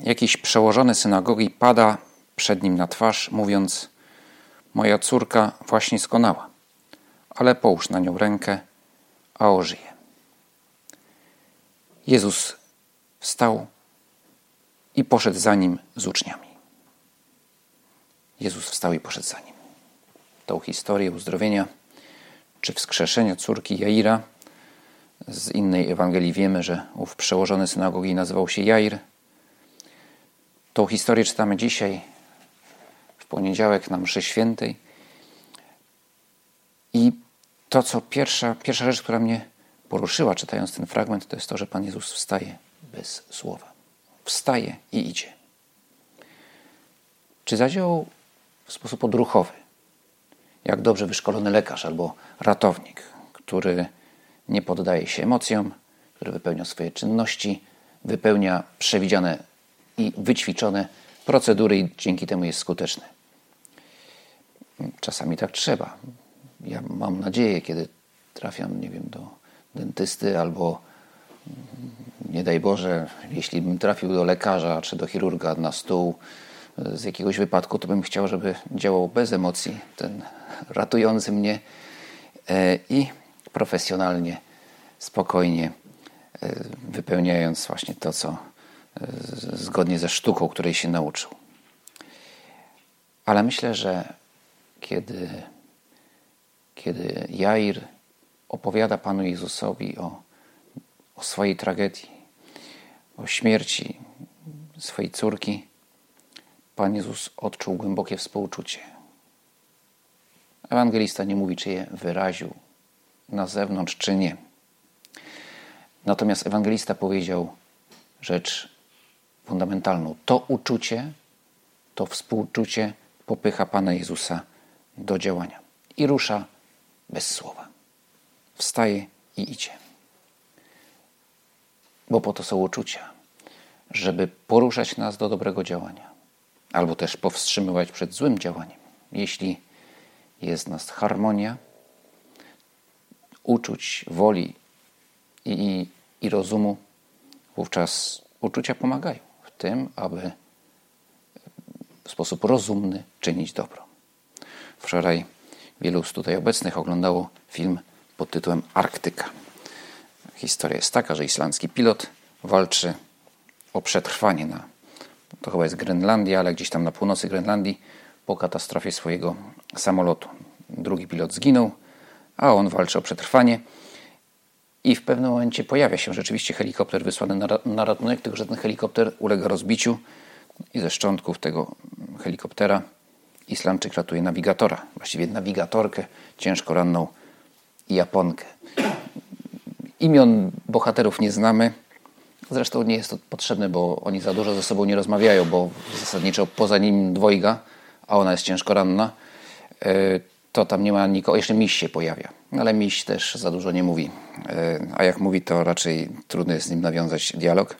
jakiś przełożony synagogi pada przed nim na twarz, mówiąc: Moja córka właśnie skonała, ale połóż na nią rękę, a ożyje. Jezus wstał i poszedł za nim z uczniami. Jezus wstał i poszedł za nim. Tą historię uzdrowienia czy wskrzeszenia córki Jaira z innej Ewangelii wiemy, że ów przełożony synagogi nazywał się Jair. Tą historię czytamy dzisiaj, w poniedziałek na mszy świętej. I to, co pierwsza, pierwsza rzecz, która mnie poruszyła, czytając ten fragment, to jest to, że Pan Jezus wstaje bez słowa. Wstaje i idzie. Czy zadziałał w sposób odruchowy, jak dobrze wyszkolony lekarz albo ratownik, który nie poddaje się emocjom, który wypełnia swoje czynności, wypełnia przewidziane i wyćwiczone procedury i dzięki temu jest skuteczny. Czasami tak trzeba. Ja mam nadzieję, kiedy trafiam, nie wiem, do dentysty albo nie daj Boże, jeśli bym trafił do lekarza czy do chirurga na stół z jakiegoś wypadku, to bym chciał, żeby działał bez emocji, ten ratujący mnie i profesjonalnie, spokojnie, wypełniając właśnie to, co zgodnie ze sztuką, której się nauczył. Ale myślę, że kiedy, kiedy Jair opowiada Panu Jezusowi o, o swojej tragedii, o śmierci swojej córki, Pan Jezus odczuł głębokie współczucie. Ewangelista nie mówi, czy je wyraził na zewnątrz, czy nie. Natomiast ewangelista powiedział rzecz fundamentalną. To uczucie, to współczucie popycha Pana Jezusa do działania i rusza bez słowa. Wstaje i idzie. Bo po to są uczucia, żeby poruszać nas do dobrego działania, albo też powstrzymywać przed złym działaniem. Jeśli jest nas harmonia, uczuć, woli i, i, i rozumu, wówczas uczucia pomagają tym, aby w sposób rozumny czynić dobro. Wczoraj wielu z tutaj obecnych oglądało film pod tytułem Arktyka. Historia jest taka, że islandzki pilot walczy o przetrwanie na, to chyba jest Grenlandia, ale gdzieś tam na północy Grenlandii po katastrofie swojego samolotu. Drugi pilot zginął, a on walczy o przetrwanie. I w pewnym momencie pojawia się rzeczywiście helikopter wysłany na, na ratunek, tylko że ten helikopter ulega rozbiciu i ze szczątków tego helikoptera Islandczyk ratuje nawigatora, właściwie nawigatorkę, ciężko ranną Japonkę. Imion bohaterów nie znamy. Zresztą nie jest to potrzebne, bo oni za dużo ze sobą nie rozmawiają, bo zasadniczo poza nim dwojga, a ona jest ciężko ranna, e, to tam nie ma nikogo. Jeszcze miś się pojawia, ale miś też za dużo nie mówi. E, a jak mówi, to raczej trudno jest z nim nawiązać dialog.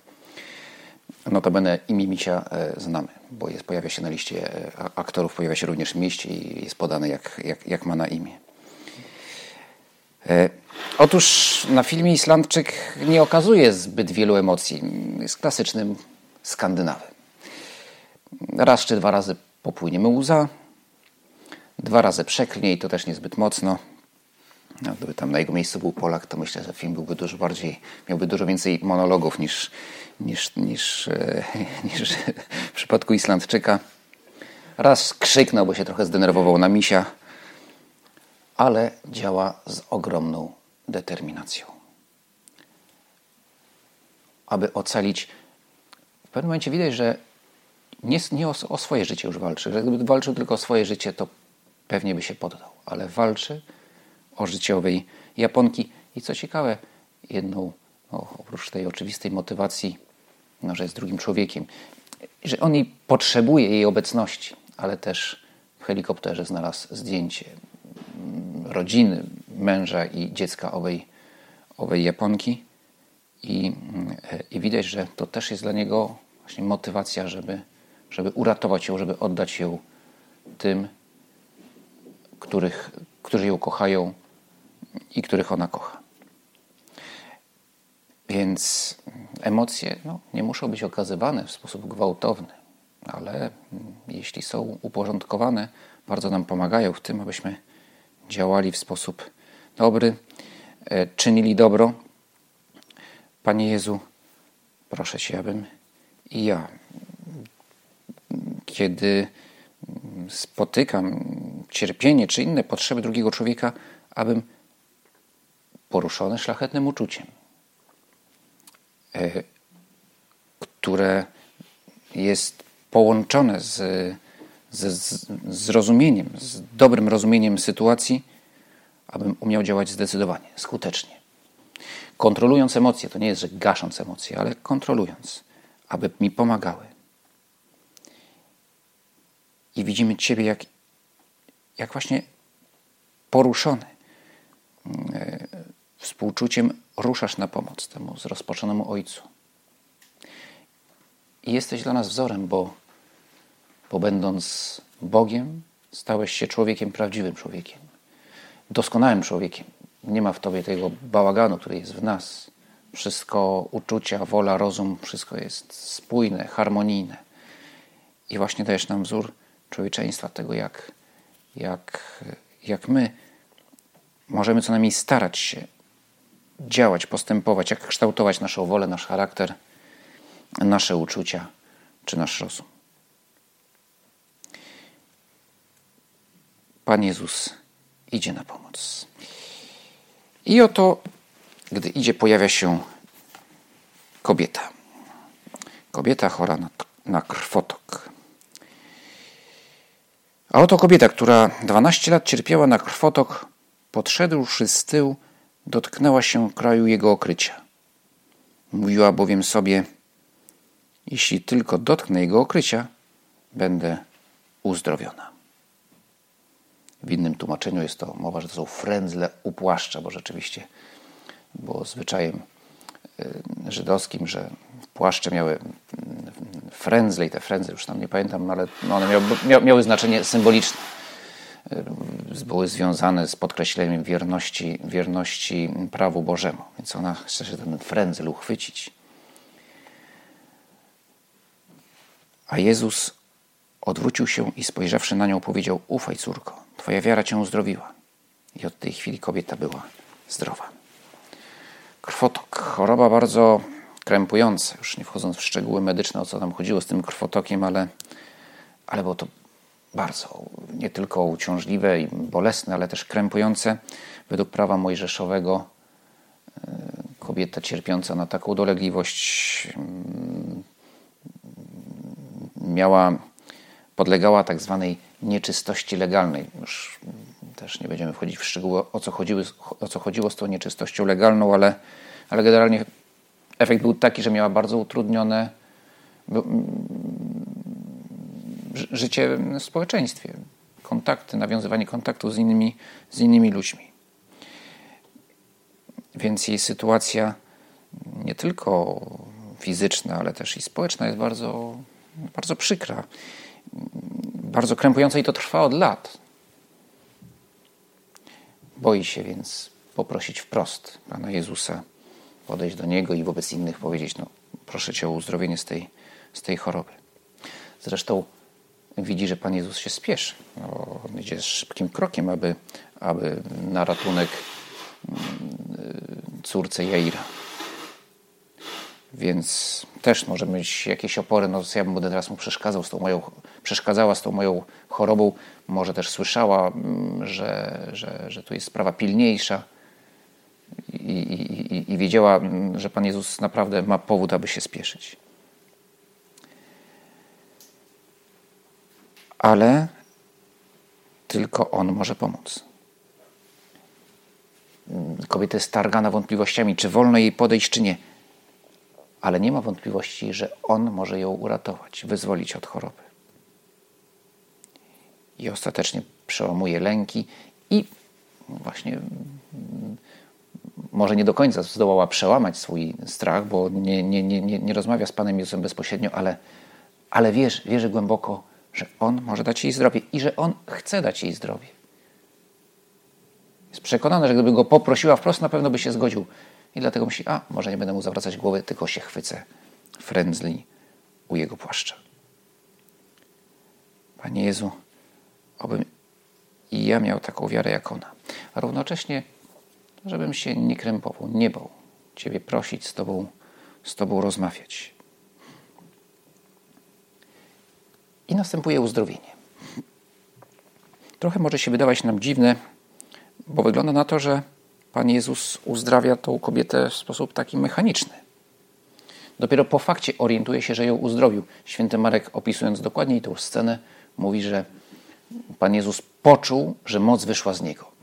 Notabene imię Misia e, znamy, bo jest, pojawia się na liście aktorów, pojawia się również Miś i jest podane jak, jak, jak ma na imię. Otóż na filmie Islandczyk nie okazuje zbyt wielu emocji. Jest klasycznym Skandynawem. Raz czy dwa razy popłynie mu łza, dwa razy przeklnie i to też niezbyt mocno. No, gdyby tam na jego miejscu był Polak, to myślę, że film byłby dużo bardziej, miałby dużo więcej monologów niż, niż, niż, niż w przypadku Islandczyka. Raz krzyknął, bo się trochę zdenerwował na misia, ale działa z ogromną determinacją. Aby ocalić, w pewnym momencie widać, że nie, nie o, o, swoje życie już walczy. Że gdyby walczył tylko o swoje życie, to pewnie by się poddał. Ale walczy o życiowej Japonki. I co ciekawe, jedną, no, oprócz tej oczywistej motywacji, no, że jest drugim człowiekiem, że on jej potrzebuje jej obecności, ale też w helikopterze znalazł zdjęcie mm, rodziny, męża i dziecka owej, owej Japonki. I, mm, I widać, że to też jest dla niego właśnie motywacja, żeby, żeby uratować ją, żeby oddać ją tym, których, którzy ją kochają i których ona kocha. Więc emocje no, nie muszą być okazywane w sposób gwałtowny, ale jeśli są uporządkowane, bardzo nam pomagają w tym, abyśmy działali w sposób dobry, e, czynili dobro. Panie Jezu, proszę Cię, abym i ja, kiedy spotykam cierpienie czy inne potrzeby drugiego człowieka, abym poruszony szlachetnym uczuciem, e, które jest połączone z, z, z zrozumieniem, z dobrym rozumieniem sytuacji, abym umiał działać zdecydowanie, skutecznie. Kontrolując emocje, to nie jest, że gasząc emocje, ale kontrolując, aby mi pomagały. I widzimy Ciebie jak, jak właśnie poruszony. E, współczuciem ruszasz na pomoc temu zrozpaczonemu ojcu. I jesteś dla nas wzorem, bo, bo będąc Bogiem, stałeś się człowiekiem, prawdziwym człowiekiem, doskonałym człowiekiem. Nie ma w tobie tego bałaganu, który jest w nas. Wszystko uczucia, wola, rozum, wszystko jest spójne, harmonijne. I właśnie dajesz nam wzór człowieczeństwa, tego jak, jak, jak my możemy co najmniej starać się działać, postępować, jak kształtować naszą wolę, nasz charakter, nasze uczucia czy nasz rozum. Pan Jezus idzie na pomoc. I oto, gdy idzie, pojawia się kobieta. Kobieta chora na, na krwotok. A oto kobieta, która 12 lat cierpiała na krwotok, podszedłszy z tyłu, dotknęła się kraju jego okrycia. Mówiła bowiem sobie: Jeśli tylko dotknę jego okrycia, będę uzdrowiona. W innym tłumaczeniu jest to mowa, że to są frędzle u płaszcza, bo rzeczywiście było zwyczajem y, żydowskim, że płaszcze miały frędzle i te frędzle, już tam nie pamiętam, ale no one miały, miały znaczenie symboliczne. Y, były związane z podkreśleniem wierności, wierności prawu Bożemu. Więc ona chce się ten frędzel uchwycić. A Jezus odwrócił się i spojrzawszy na nią powiedział: Ufaj, córko, twoja wiara cię uzdrowiła. I od tej chwili kobieta była zdrowa. Krwotok, choroba bardzo krępująca, już nie wchodząc w szczegóły medyczne, o co nam chodziło z tym krwotokiem, ale, ale było to bardzo nie tylko uciążliwe i bolesne, ale też krępujące. Według prawa mojżeszowego e, kobieta cierpiąca na taką dolegliwość mm, miała, podlegała tak zwanej nieczystości legalnej. Już też nie będziemy wchodzić w szczegóły, o co, chodziło, o co chodziło z tą nieczystością legalną, ale, ale generalnie efekt był taki, że miała bardzo utrudnione życie w społeczeństwie, kontakty, nawiązywanie kontaktu z innymi, z innymi ludźmi. Więc jej sytuacja nie tylko fizyczna, ale też i społeczna jest bardzo, bardzo przykra, bardzo krępująca i to trwa od lat. Boi się więc poprosić wprost Pana Jezusa, podejść do Niego i wobec innych powiedzieć: No, proszę Cię o uzdrowienie z tej, z tej choroby. Zresztą widzi, że Pan Jezus się spieszy. No, on idzie szybkim krokiem, aby, aby na ratunek mm, córce Jaira. Więc też może mieć jakieś opory. No, ja bym będę teraz mu przeszkadzał z tą moją, przeszkadzała z tą moją chorobą. Może też słyszała, mm, że, że, że tu jest sprawa pilniejsza. I, i, i wiedziała, mm, że Pan Jezus naprawdę ma powód, aby się spieszyć. ale tylko On może pomóc. Kobieta jest targana wątpliwościami, czy wolno jej podejść, czy nie. ale nie ma wątpliwości, że On może ją uratować, wyzwolić od choroby. I ostatecznie przełamuje lęki i właśnie może nie do końca zdołała przełamać swój strach, bo nie, nie, nie, nie, rozmawia z Panem Jezusem bezpośrednio, ale, ale wierzy, wierzy głęboko, że On może dać jej zdrowie i że On chce dać jej zdrowie. Jest przekonana, że gdyby go poprosiła wprost, na pewno by się zgodził. I dlatego myśli, a może nie będę mu zawracać głowy, tylko się chwycę frędzli u jego płaszcza. Panie Jezu, obym i ja miał taką wiarę jak ona. A równocześnie, żebym się nie krępował, nie bał Ciebie prosić, z Tobą, z Tobą rozmawiać. I następuje uzdrowienie. Trochę może się wydawać nam dziwne, bo wygląda na to, że Pan Jezus uzdrawia tą kobietę w sposób taki mechaniczny. Dopiero po fakcie orientuje się, że ją uzdrowił. Święty Marek, opisując dokładniej tę scenę, mówi, że Pan Jezus poczuł, że moc wyszła z niego.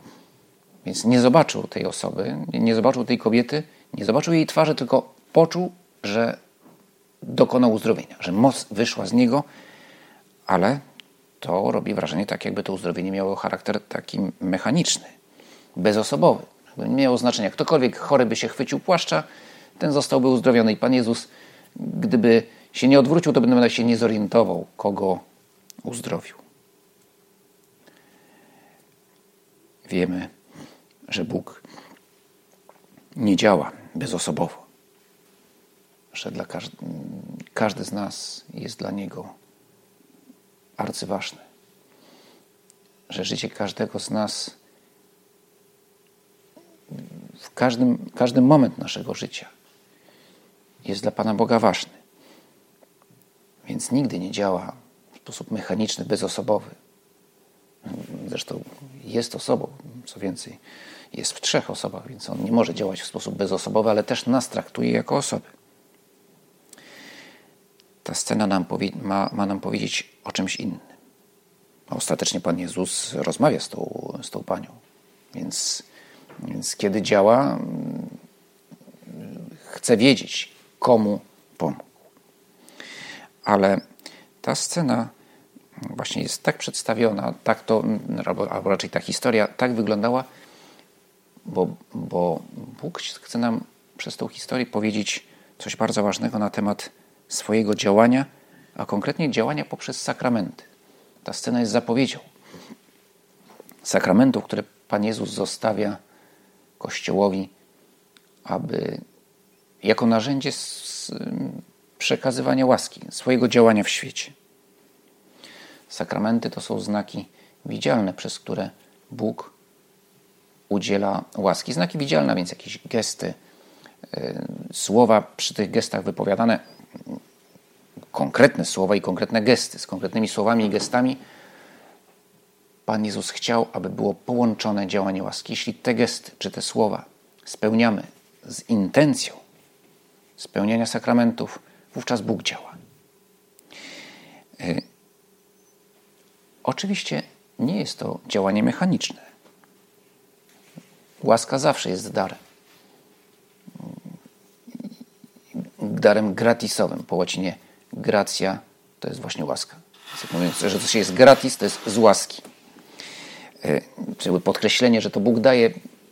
Więc nie zobaczył tej osoby, nie zobaczył tej kobiety, nie zobaczył jej twarzy, tylko poczuł, że dokonał uzdrowienia, że moc wyszła z niego, ale to robi wrażenie tak, jakby to uzdrowienie miało charakter taki mechaniczny, bezosobowy. Nie miało znaczenia. Ktokolwiek chory by się chwycił płaszcza, ten zostałby uzdrowiony. I Pan Jezus, gdyby się nie odwrócił, to by nawet się nie zorientował, kogo uzdrowił. Wiemy, że Bóg nie działa bezosobowo, że dla każdy, każdy z nas jest dla Niego arcyważny, że życie każdego z nas w każdym, każdy moment naszego życia jest dla Pana Boga ważny. Więc nigdy nie działa w sposób mechaniczny, bezosobowy. Zresztą jest osobą, co więcej, jest w trzech osobach, więc on nie może działać w sposób bezosobowy, ale też nas traktuje jako osoby. Ta scena nam ma, ma nam powiedzieć o czymś innym. A ostatecznie Pan Jezus rozmawia z tą, z tą panią. Więc, więc kiedy działa, chce wiedzieć, komu pomógł. Ale ta scena właśnie jest tak przedstawiona, tak to, albo raczej ta historia tak wyglądała, bo, bo Bóg chce nam przez tą historię powiedzieć coś bardzo ważnego na temat swojego działania, a konkretnie działania poprzez sakramenty. Ta scena jest zapowiedzią sakramentów, które Pan Jezus zostawia Kościołowi, aby jako narzędzie przekazywania łaski, swojego działania w świecie. Sakramenty to są znaki widzialne, przez które Bóg udziela łaski. Znaki widzialne, więc jakieś gesty, y, słowa przy tych gestach wypowiadane, konkretne słowa i konkretne gesty, z konkretnymi słowami i gestami. Pan Jezus chciał, aby było połączone działanie łaski. Jeśli te gesty czy te słowa spełniamy z intencją spełniania sakramentów, wówczas Bóg działa. Y, oczywiście nie jest to działanie mechaniczne. Łaska zawsze jest darem. Darem gratisowym, po łacinie gracja to jest właśnie łaska. Mówiąc, że coś jest gratis, to jest z łaski. Czyli podkreślenie, że to Bóg daje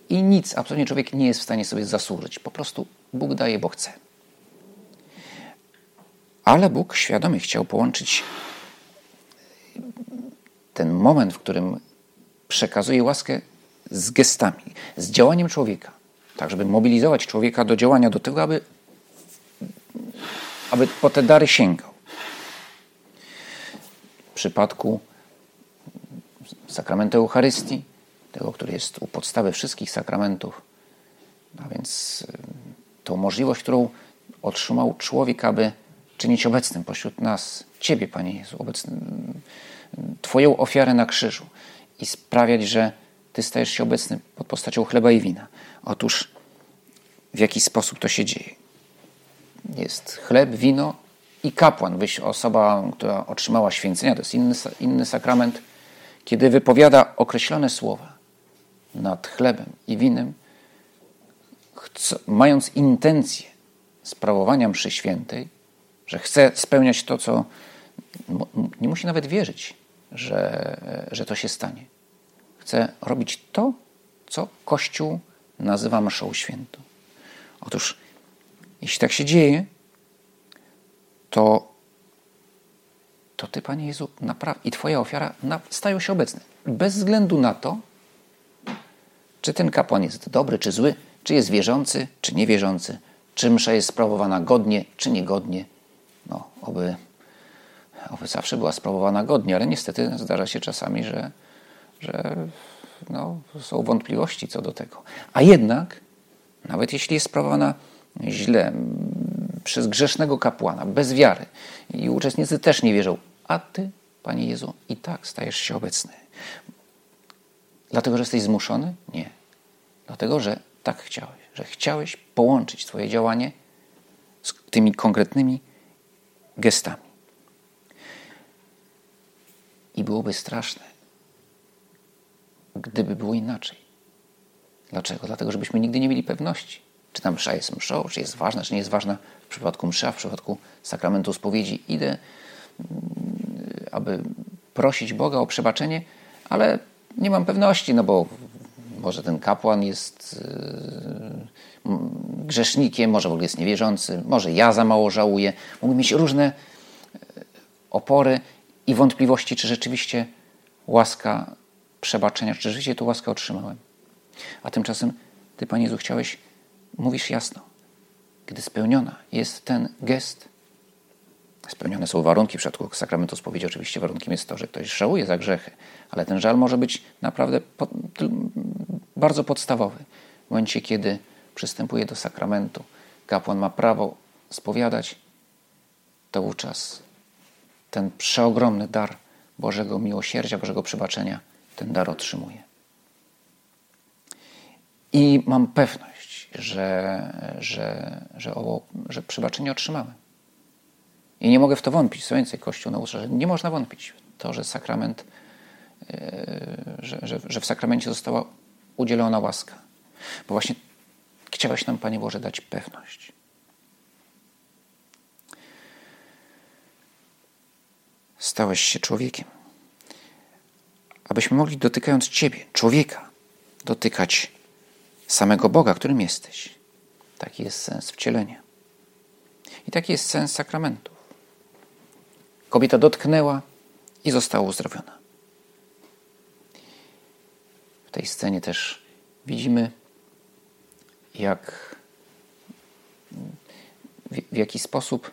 i nic, absolutnie człowiek nie jest w stanie sobie zasłużyć. Po prostu Bóg daje, bo chce. Ale Bóg świadomie chciał połączyć ten moment, w którym przekazuje łaskę z gestami, z działaniem człowieka, tak żeby mobilizować człowieka do działania, do tego, aby, aby po te dary sięgał. W przypadku sakramentu Eucharystii, tego, który jest u podstawy wszystkich sakramentów, a więc y, tą możliwość, którą otrzymał człowiek, aby czynić obecnym pośród nas Ciebie, Panie Jezu, obecnym, Twoją ofiarę na krzyżu i sprawiać, że Ty stajesz się obecny pod postacią chleba i wina. Otóż w jaki sposób to się dzieje? Jest chleb, wino i kapłan, osoba, która otrzymała święcenia, to jest inny, inny sakrament, kiedy wypowiada określone słowa nad chlebem i winem, mając intencję sprawowania mszy świętej, że chce spełniać to, co nie musi nawet wierzyć, że, że to się stanie. Chce robić to, co Kościół nazywa mszą świętą. Otóż, jeśli tak się dzieje, to, to Ty, Panie Jezu, i Twoja ofiara stają się obecne. Bez względu na to, czy ten kapłan jest dobry, czy zły, czy jest wierzący, czy niewierzący, czy msza jest sprawowana godnie, czy niegodnie. No, oby, oby zawsze była sprawowana godnie, ale niestety zdarza się czasami, że, że no, są wątpliwości co do tego. A jednak, nawet jeśli jest sprawowana źle, przez grzesznego kapłana, bez wiary i uczestnicy też nie wierzą, a Ty, Panie Jezu, i tak stajesz się obecny. Dlatego, że jesteś zmuszony? Nie. Dlatego, że tak chciałeś, że chciałeś połączyć Twoje działanie z tymi konkretnymi gestami. I byłoby straszne, gdyby było inaczej. Dlaczego? Dlatego, żebyśmy nigdy nie mieli pewności, czy ta msza jest mszą, czy jest ważna, czy nie jest ważna. W przypadku msza, w przypadku sakramentu spowiedzi idę, mm, aby prosić Boga o przebaczenie, ale nie mam pewności, no bo może ten kapłan jest y, grzesznikiem, może w ogóle jest niewierzący, może ja za mało żałuję. Mogę mieć różne y, opory i wątpliwości, czy rzeczywiście łaska przebaczenia, czy rzeczywiście tę łaskę otrzymałem. A tymczasem Ty, Panie Jezu, chciałeś, mówisz jasno, gdy spełniona jest ten gest, spełnione są warunki w przypadku sakramentu spowiedzi. Oczywiście warunkiem jest to, że ktoś żałuje za grzechy, ale ten żal może być naprawdę pod, bardzo podstawowy. W momencie, kiedy przystępuje do sakramentu, kapłan ma prawo spowiadać, to wówczas ten przeogromny dar Bożego miłosierdzia, Bożego przebaczenia, ten dar otrzymuje. I mam pewność, że, że, że, o, że przebaczenie otrzymałem. I nie mogę w to wątpić. Co więcej, Kościół naucza, że nie można wątpić w to, że sakrament, e, że, że, że w sakramencie została udzielona łaska. Bo właśnie chciałeś nam, Panie Boże, dać pewność. Stałeś się człowiekiem. Abyśmy mogli, dotykając Ciebie, człowieka, dotykać samego Boga, którym jesteś. Taki jest sens wcielenia. I taki jest sens sakramentów. Kobieta dotknęła i została uzdrowiona. W tej scenie też widzimy, jak w, w jaki sposób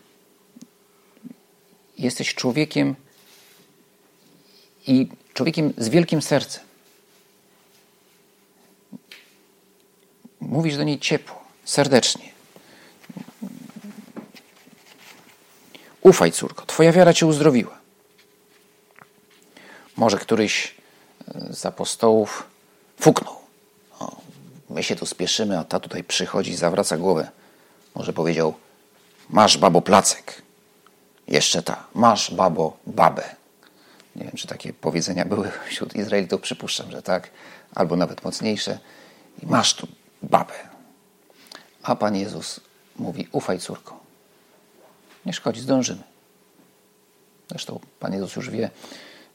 jesteś człowiekiem i człowiekiem z wielkim sercem. Mówisz do niej ciepło, serdecznie. Ufaj, córko, Twoja wiara Cię uzdrowiła. Może któryś e, z apostołów fuknął. O, my się tu spieszymy, a ta tutaj przychodzi, zawraca głowę. Może powiedział: Masz babo placek. Jeszcze ta, masz babo babę. Nie wiem, czy takie powiedzenia były wśród Izraelitów, przypuszczam, że tak, albo nawet mocniejsze. I masz tu babę. A Pan Jezus mówi: Ufaj, córko. Nie szkodzi, zdążymy. Zresztą Pan Jezus już wie,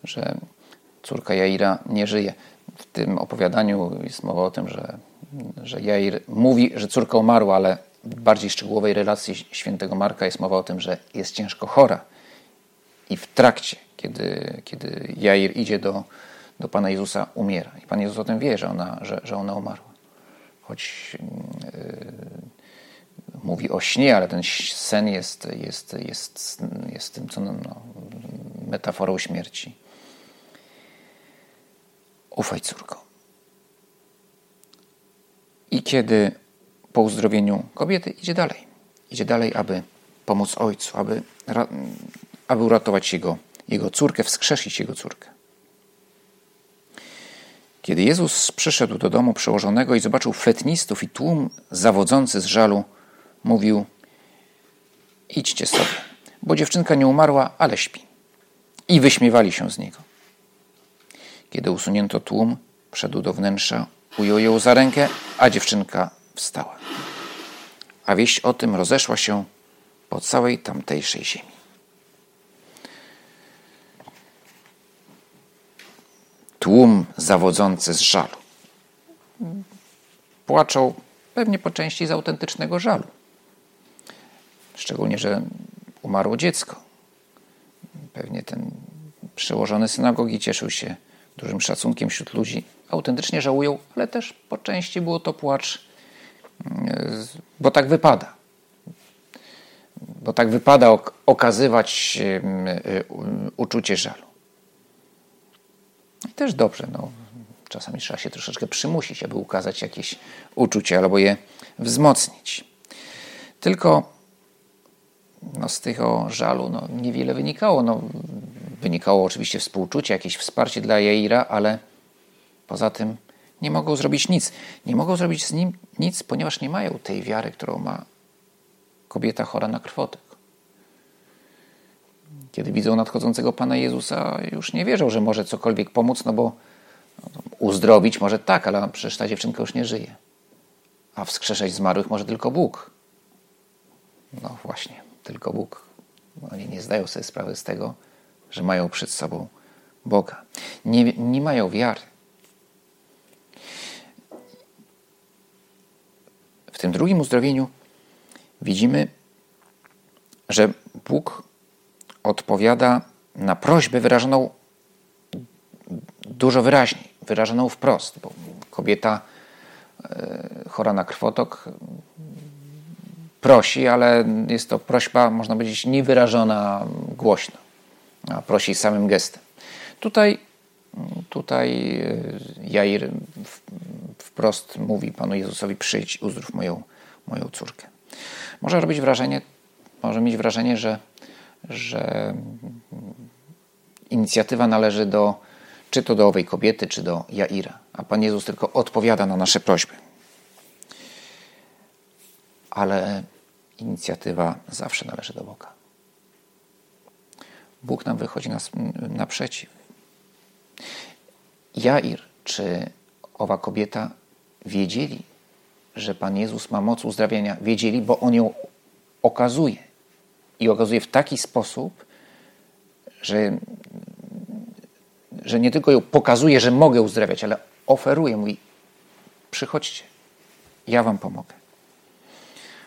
że córka Jaira nie żyje. W tym opowiadaniu jest mowa o tym, że, że Jair mówi, że córka umarła, ale w bardziej szczegółowej relacji świętego Marka jest mowa o tym, że jest ciężko chora. I w trakcie, kiedy, kiedy Jair idzie do, do Pana Jezusa, umiera. I Pan Jezus o tym wie, że ona, że, że ona umarła. Choć yy, mówi o śnie, ale ten sen jest, jest, jest, jest tym, co no, metaforą śmierci. Ufaj, córko. I kiedy po uzdrowieniu kobiety idzie dalej. Idzie dalej, aby pomóc ojcu, aby, aby uratować jego, jego córkę, wskrzesić jego córkę. Kiedy Jezus przyszedł do domu przełożonego i zobaczył fetnistów i tłum zawodzący z żalu, mówił: Idźcie sobie, bo dziewczynka nie umarła, ale śpi. I wyśmiewali się z niego. Kiedy usunięto tłum, wszedł do wnętrza, ujął ją za rękę, a dziewczynka wstała. a wieść o tym rozeszła się po całej tamtejszej ziemi. Tłum zawodzący z żalu. Płaczą pewnie po części z autentycznego żalu. Szczególnie, że umarło dziecko. Pewnie ten przełożony synagogi cieszył się dużym szacunkiem wśród ludzi. Autentycznie żałują, ale też po części było to płacz, bo tak wypada. Bo tak wypada okazywać y, uczucie żalu. I też dobrze, no, czasami trzeba się troszeczkę przymusić, aby ukazać jakieś uczucie albo je wzmocnić. Tylko no, z tego żalu no, niewiele wynikało. No, wynikało oczywiście współczucie, jakieś wsparcie dla Jaira, ale poza tym nie mogą zrobić nic. Nie mogą zrobić z nim nic, ponieważ nie mają tej wiary, którą ma kobieta chora na krwotek. Kiedy widzą nadchodzącego Pana Jezusa, już nie wierzą, że może cokolwiek pomóc, no bo uzdrowić może tak, ale przecież ta dziewczynka już nie żyje. A wskrzeszać zmarłych może tylko Bóg. No właśnie, tylko Bóg. Oni nie zdają sobie sprawy z tego, że mają przed sobą Boga. Nie, nie mają wiary. W tym drugim uzdrowieniu widzimy, że Bóg odpowiada na prośbę wyrażoną dużo wyraźniej, wyrażoną wprost, bo kobieta e, chora na krwotok prosi, ale jest to prośba, można powiedzieć, niewyrażona głośno, a prosi samym gestem. Tutaj, tutaj e, Jair wprost mówi Panu Jezusowi: Przyjdź, uzdrów moją, moją córkę. Może robić wrażenie, może mieć wrażenie, że, że inicjatywa należy do, czy to do owej kobiety, czy do Jaira, a Pan Jezus tylko odpowiada na nasze prośby. Ale inicjatywa zawsze należy do Boga. Bóg nam wychodzi nas, naprzeciw. Jair czy owa kobieta wiedzieli, że Pan Jezus ma moc uzdrawiania. Wiedzieli, bo On ją okazuje. I okazuje w taki sposób, że, że nie tylko ją pokazuje, że mogę uzdrawiać, ale oferuje, mówi przychodźcie, ja wam pomogę.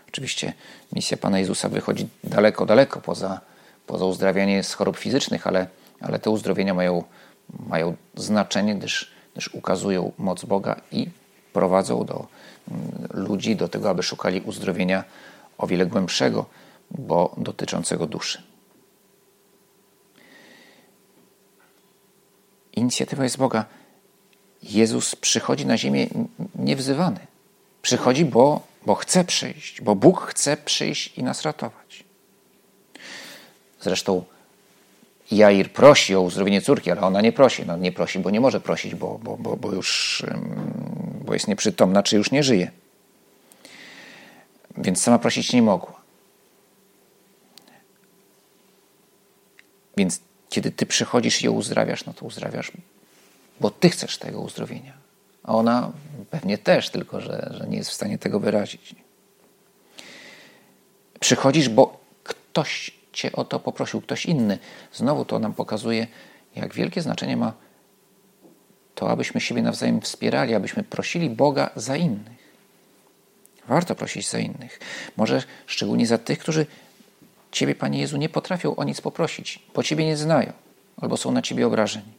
Oczywiście misja Pana Jezusa wychodzi daleko, daleko poza, poza uzdrawianie z chorób fizycznych, ale, ale te uzdrowienia mają, mają znaczenie, gdyż, gdyż ukazują moc Boga i prowadzą do mm, ludzi do tego, aby szukali uzdrowienia o wiele głębszego, bo dotyczącego duszy. Inicjatywa jest Boga. Jezus przychodzi na ziemię niewzywany. Przychodzi, bo bo chce przyjść, bo Bóg chce przyjść i nas ratować. Zresztą Jair prosi o uzdrowienie córki, ale ona nie prosi. No nie prosi, bo nie może prosić, bo, bo, bo, bo już bo jest nieprzytomna, czy już nie żyje. Więc sama prosić nie mogła. Więc kiedy ty przychodzisz i ją uzdrawiasz, no to uzdrawiasz, bo ty chcesz tego uzdrowienia. A ona pewnie też, tylko że, że nie jest w stanie tego wyrazić. Przychodzisz, bo ktoś cię o to poprosił, ktoś inny. Znowu to nam pokazuje, jak wielkie znaczenie ma to, abyśmy siebie nawzajem wspierali, abyśmy prosili Boga za innych. Warto prosić za innych. Może szczególnie za tych, którzy Ciebie, Panie Jezu, nie potrafią o nic poprosić, bo Ciebie nie znają albo są na Ciebie obrażeni.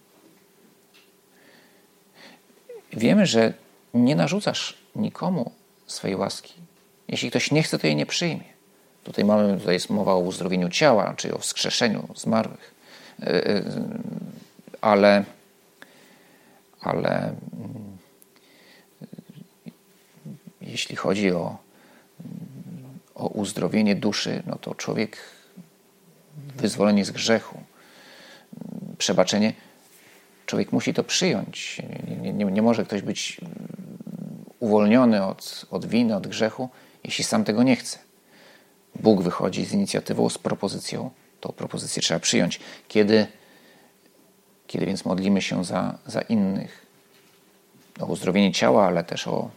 Wiemy, że nie narzucasz nikomu swojej łaski. Jeśli ktoś nie chce, to jej nie przyjmie. Tutaj mamy, tutaj jest mowa o uzdrowieniu ciała, czy o wskrzeszeniu zmarłych. E, e, ale, ale mm, jeśli chodzi o, o uzdrowienie duszy, no to człowiek, wyzwolenie z grzechu, przebaczenie, człowiek musi to przyjąć. Nie, nie, nie może ktoś być uwolniony od, od winy, od grzechu, jeśli sam tego nie chce. Bóg wychodzi z inicjatywą, z propozycją. Tą propozycję trzeba przyjąć. Kiedy, kiedy więc modlimy się za, za innych, o uzdrowienie ciała, ale też o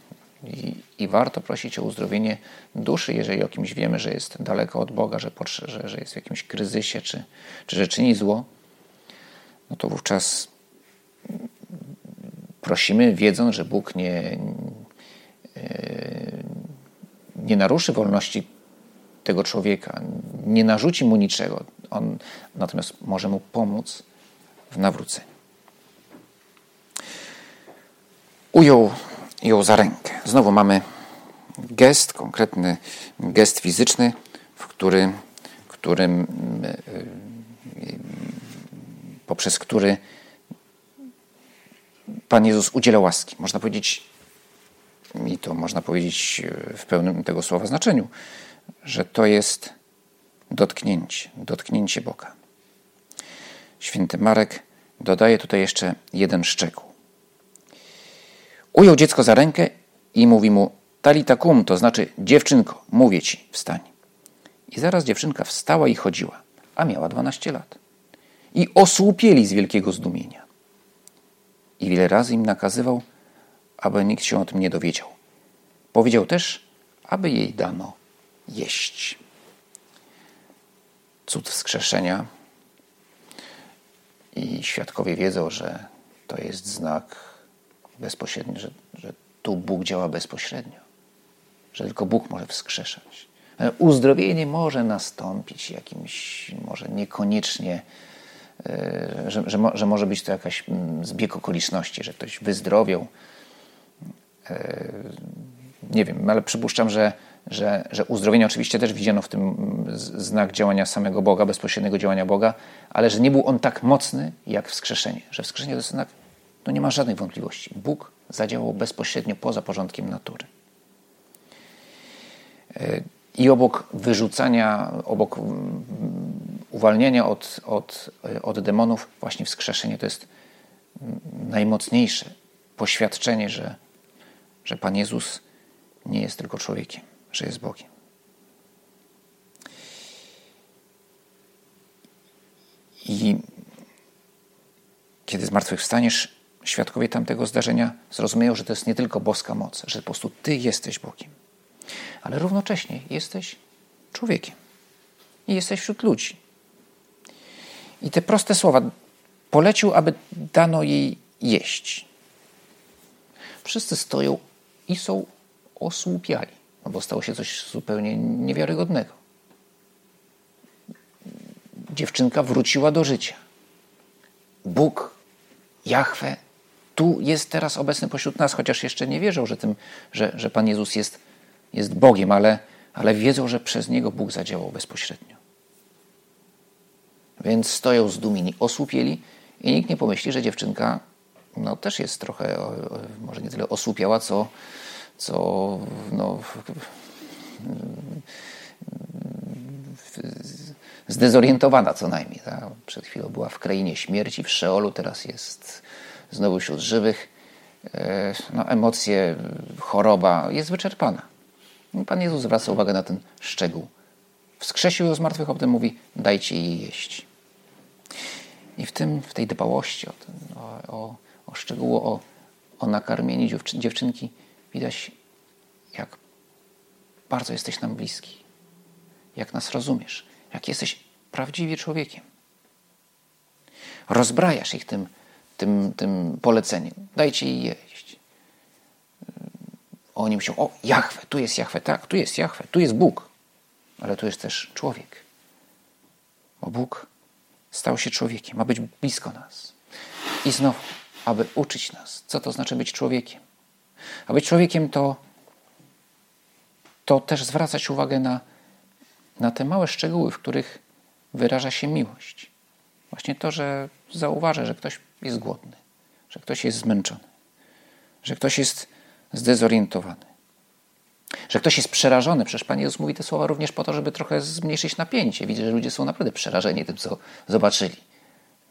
I, I, warto prosić o uzdrowienie duszy, jeżeli o kimś wiemy, że jest daleko od Boga, że, że, że jest w jakimś kryzysie, czy, czy że czyni zło, no to wówczas prosimy, wiedząc, że Bóg nie, nie naruszy wolności tego człowieka, nie narzuci mu niczego. On natomiast może mu pomóc w nawróceniu. Ujął ją za rękę. Znowu mamy gest, konkretny gest fizyczny, w którym, którym, e, poprzez który Pan Jezus udziela łaski. Można powiedzieć, i to można powiedzieć w pełnym tego słowa znaczeniu, że to jest dotknięcie, dotknięcie Boga. Święty Marek dodaje tutaj jeszcze jeden szczegół. Ujął dziecko za rękę i mówi mu talita kum, to znaczy dziewczynko, mówię ci, wstań. I zaraz dziewczynka wstała i chodziła, a miała 12 lat. I osłupieli z wielkiego zdumienia. I wiele razy im nakazywał, aby nikt się o tym nie dowiedział. Powiedział też, aby jej dano jeść. Cud wskrzeszenia i świadkowie wiedzą, że to jest znak bezpośredni, że, że tu Bóg działa bezpośrednio, że tylko Bóg może wskrzeszać. Uzdrowienie może nastąpić jakimś, może niekoniecznie, e, że, że, że może być to jakaś mm, zbieg okoliczności, że ktoś wyzdrowiał. E, nie wiem, ale przypuszczam, że że, że uzdrowienie oczywiście też widziano w tym znak działania samego Boga, bezpośredniego działania Boga, ale że nie był on tak mocny jak wskrzeszenie. Że wskrzeszenie to jest znak, no nie ma żadnej wątpliwości. Bóg zadziałał bezpośrednio poza porządkiem natury. E, I obok wyrzucania, obok mm, uwalniania od, od, od demonów, właśnie wskrzeszenie to jest najmocniejsze poświadczenie, że, że Pan Jezus nie jest tylko człowiekiem że jest Bogiem. I kiedy zmartwychwstaniesz, świadkowie tamtego zdarzenia zrozumieją, że to jest nie tylko boska moc, że po prostu Ty jesteś Bogiem, ale równocześnie jesteś człowiekiem i jesteś wśród ludzi. I te proste słowa polecił, aby dano jej jeść. Wszyscy stoją i są osłupiali no bo stało się coś zupełnie niewiarygodnego. Dziewczynka wróciła do życia. Bóg, Jahwe, tu jest teraz obecny pośród nas, chociaż jeszcze nie wierzą, że, tym, że, że Pan Jezus jest, jest Bogiem, ale, ale wiedzą, że przez Niego Bóg zadziałał bezpośrednio. Więc stoją zdumieni, osłupieli i nikt nie pomyśli, że dziewczynka no, też jest trochę, może nie tyle osłupiała, co, co no, zdezorientowana co najmniej. Tak? Przed chwilą była w krainie śmierci, w Szeolu, teraz jest znowu wśród żywych. E, no, emocje, choroba jest wyczerpana. Pan Jezus zwraca uwagę na ten szczegół. Wskrzesił ją z martwych, a potem mówi: dajcie jej jeść. I w, tym, w tej dbałości o, ten, o, o szczegóły, o, o nakarmienie dziewczynki Widać, jak bardzo jesteś nam bliski, jak nas rozumiesz, jak jesteś prawdziwie człowiekiem. Rozbrajasz ich tym, tym, tym poleceniem. Dajcie jej jeść. Oni myślą, o, Jachwę, tu jest Jachwę, tak, tu jest Jachwę, tu jest Bóg. Ale tu jest też człowiek. Bo Bóg stał się człowiekiem, ma być blisko nas. I znowu, aby uczyć nas, co to znaczy być człowiekiem. A być człowiekiem to, to też zwracać uwagę na, na te małe szczegóły, w których wyraża się miłość. Właśnie to, że zauważę, że ktoś jest głodny, że ktoś jest zmęczony, że ktoś jest zdezorientowany, że ktoś jest przerażony. Przecież Pan Jezus mówi te słowa również po to, żeby trochę zmniejszyć napięcie. Widzę, że ludzie są naprawdę przerażeni tym, co zobaczyli.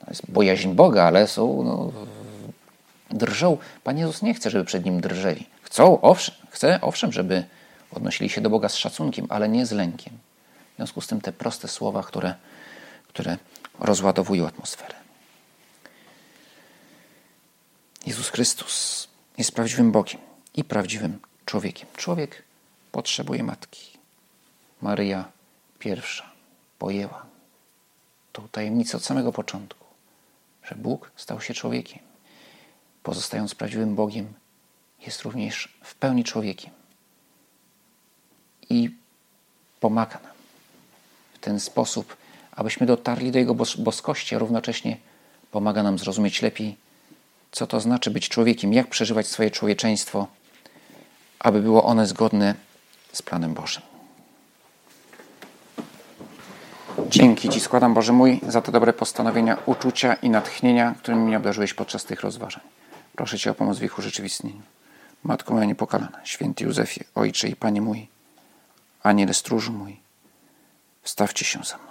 To jest bojaźń Boga, ale są no, drżą. Pan Jezus nie chce, żeby przed Nim drżeli. Chcą, owszem, chce, owszem, żeby odnosili się do Boga z szacunkiem, ale nie z lękiem. W związku z tym te proste słowa, które, które rozładowują atmosferę. Jezus Chrystus jest prawdziwym Bogiem i prawdziwym człowiekiem. Człowiek potrzebuje matki. Maryja pierwsza pojęła tą tajemnicę od samego początku, że Bóg stał się człowiekiem. Pozostając prawdziwym Bogiem, jest również w pełni człowiekiem. I pomaga nam w ten sposób, abyśmy dotarli do Jego boskości, a równocześnie pomaga nam zrozumieć lepiej, co to znaczy być człowiekiem, jak przeżywać swoje człowieczeństwo, aby było one zgodne z planem Bożym. Dzięki Ci składam, Boże mój, za te dobre postanowienia, uczucia i natchnienia, którymi mnie obdarzyłeś podczas tych rozważań. Proszę Cię o pomoc w ich urzeczywistnieniu. Matko moja niepokalana, święty Józefie, Ojcze i Panie mój, Aniele stróżu mój, wstawcie się za mną.